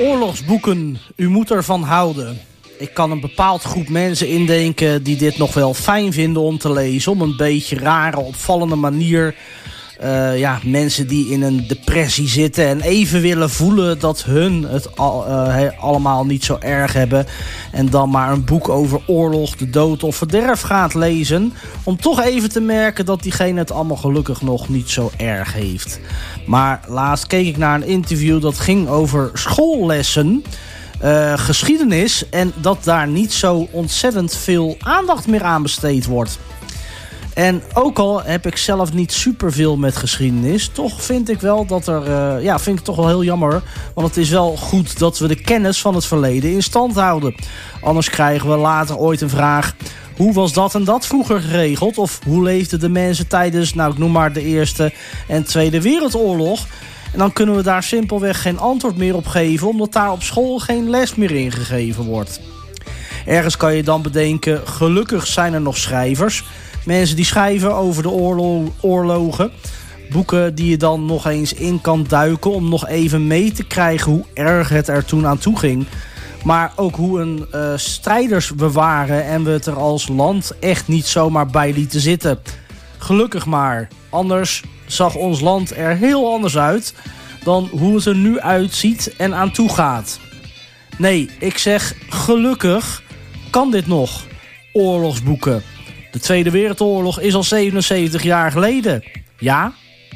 Oorlogsboeken, u moet ervan houden. Ik kan een bepaald groep mensen indenken die dit nog wel fijn vinden om te lezen. Om een beetje rare, opvallende manier. Uh, ja, mensen die in een depressie zitten en even willen voelen dat hun het al, uh, allemaal niet zo erg hebben. En dan maar een boek over oorlog, de dood of verderf gaat lezen. Om toch even te merken dat diegene het allemaal gelukkig nog niet zo erg heeft. Maar laatst keek ik naar een interview dat ging over schoollessen. Uh, geschiedenis en dat daar niet zo ontzettend veel aandacht meer aan besteed wordt. En ook al heb ik zelf niet superveel met geschiedenis, toch vind ik wel dat er, uh, ja, vind ik toch wel heel jammer. Want het is wel goed dat we de kennis van het verleden in stand houden. Anders krijgen we later ooit een vraag. Hoe was dat en dat vroeger geregeld? Of hoe leefden de mensen tijdens, nou ik noem maar de Eerste en Tweede Wereldoorlog? En dan kunnen we daar simpelweg geen antwoord meer op geven, omdat daar op school geen les meer in gegeven wordt. Ergens kan je dan bedenken, gelukkig zijn er nog schrijvers. Mensen die schrijven over de oorlo oorlogen. Boeken die je dan nog eens in kan duiken om nog even mee te krijgen hoe erg het er toen aan toe ging. Maar ook hoe een uh, strijders we waren en we het er als land echt niet zomaar bij lieten zitten. Gelukkig maar. Anders zag ons land er heel anders uit dan hoe het er nu uitziet en aan toe gaat. Nee, ik zeg gelukkig kan dit nog. Oorlogsboeken. De Tweede Wereldoorlog is al 77 jaar geleden. Ja,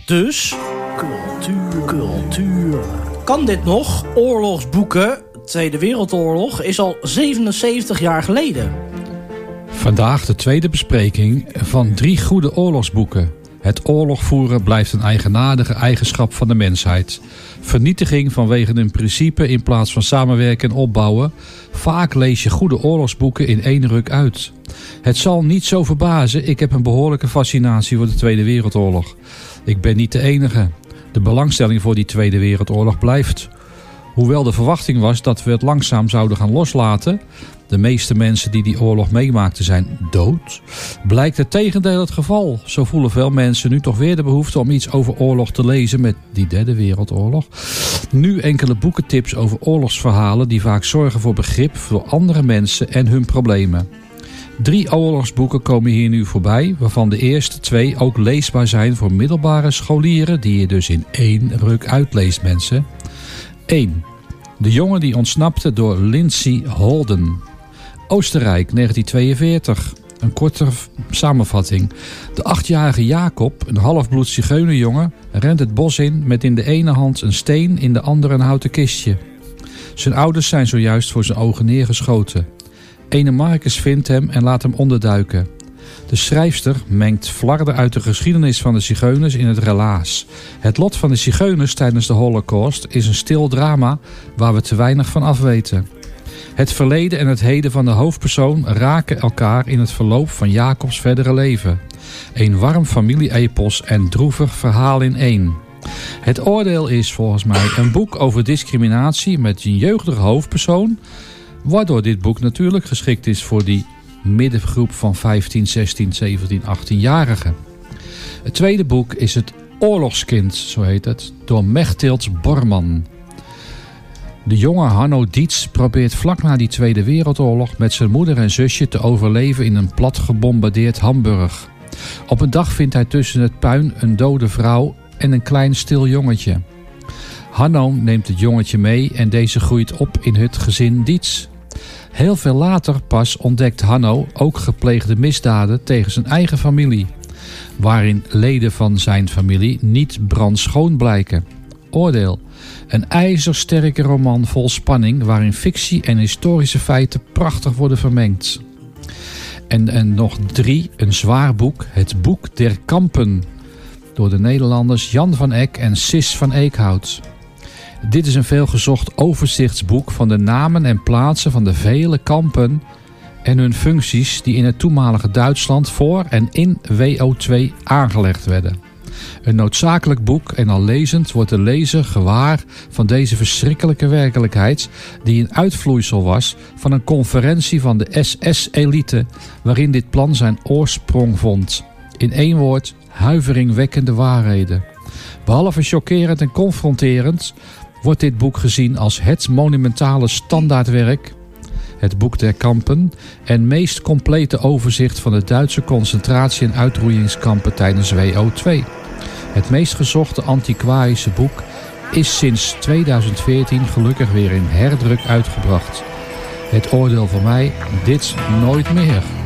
dus... Cultuur, cultuur. Kan dit nog? Oorlogsboeken. Tweede Wereldoorlog is al 77 jaar geleden. Vandaag de tweede bespreking van drie goede oorlogsboeken. Het oorlog voeren blijft een eigenaardige eigenschap van de mensheid. Vernietiging vanwege een principe in plaats van samenwerken en opbouwen. Vaak lees je goede oorlogsboeken in één ruk uit. Het zal niet zo verbazen, ik heb een behoorlijke fascinatie voor de Tweede Wereldoorlog. Ik ben niet de enige. De belangstelling voor die Tweede Wereldoorlog blijft. Hoewel de verwachting was dat we het langzaam zouden gaan loslaten, de meeste mensen die die oorlog meemaakten zijn dood, blijkt het tegendeel het geval. Zo voelen veel mensen nu toch weer de behoefte om iets over oorlog te lezen met die derde wereldoorlog. Nu enkele boekentips over oorlogsverhalen die vaak zorgen voor begrip voor andere mensen en hun problemen. Drie oorlogsboeken komen hier nu voorbij, waarvan de eerste twee ook leesbaar zijn voor middelbare scholieren, die je dus in één ruk uitleest mensen. 1. De jongen die ontsnapte door Lindsay Holden. Oostenrijk, 1942. Een korte samenvatting. De achtjarige Jacob, een halfbloed zigeunerjongen, rent het bos in met in de ene hand een steen, in de andere een houten kistje. Zijn ouders zijn zojuist voor zijn ogen neergeschoten. Ene Marcus vindt hem en laat hem onderduiken. De schrijfster mengt flarden uit de geschiedenis van de zigeuners in het relaas. Het lot van de zigeuners tijdens de holocaust is een stil drama waar we te weinig van afweten. Het verleden en het heden van de hoofdpersoon raken elkaar in het verloop van Jacobs verdere leven. Een warm familieepos en droevig verhaal in één. Het oordeel is volgens mij een boek over discriminatie met een jeugdige hoofdpersoon... waardoor dit boek natuurlijk geschikt is voor die middengroep van 15, 16, 17, 18-jarigen. Het tweede boek is Het Oorlogskind, zo heet het, door Mechtild Borman. De jonge Hanno Dietz probeert vlak na die Tweede Wereldoorlog met zijn moeder en zusje te overleven in een plat gebombardeerd Hamburg. Op een dag vindt hij tussen het puin een dode vrouw en een klein stil jongetje. Hanno neemt het jongetje mee en deze groeit op in het gezin Dietz. Heel veel later pas ontdekt Hanno ook gepleegde misdaden tegen zijn eigen familie, waarin leden van zijn familie niet brandschoon blijken. Oordeel. Een ijzersterke roman vol spanning waarin fictie en historische feiten prachtig worden vermengd. En, en nog drie, een zwaar boek, Het Boek der Kampen, door de Nederlanders Jan van Eck en Sis van Eekhout. Dit is een veelgezocht overzichtsboek van de namen en plaatsen van de vele kampen en hun functies die in het toenmalige Duitsland voor en in WO2 aangelegd werden. Een noodzakelijk boek en al lezend wordt de lezer gewaar van deze verschrikkelijke werkelijkheid die een uitvloeisel was van een conferentie van de SS-elite waarin dit plan zijn oorsprong vond. In één woord, huiveringwekkende waarheden. Behalve chockerend en confronterend wordt dit boek gezien als het monumentale standaardwerk, het boek der kampen en meest complete overzicht van de Duitse concentratie- en uitroeiingskampen tijdens WO2. Het meest gezochte antiquarische boek is sinds 2014 gelukkig weer in herdruk uitgebracht. Het oordeel van mij, dit nooit meer.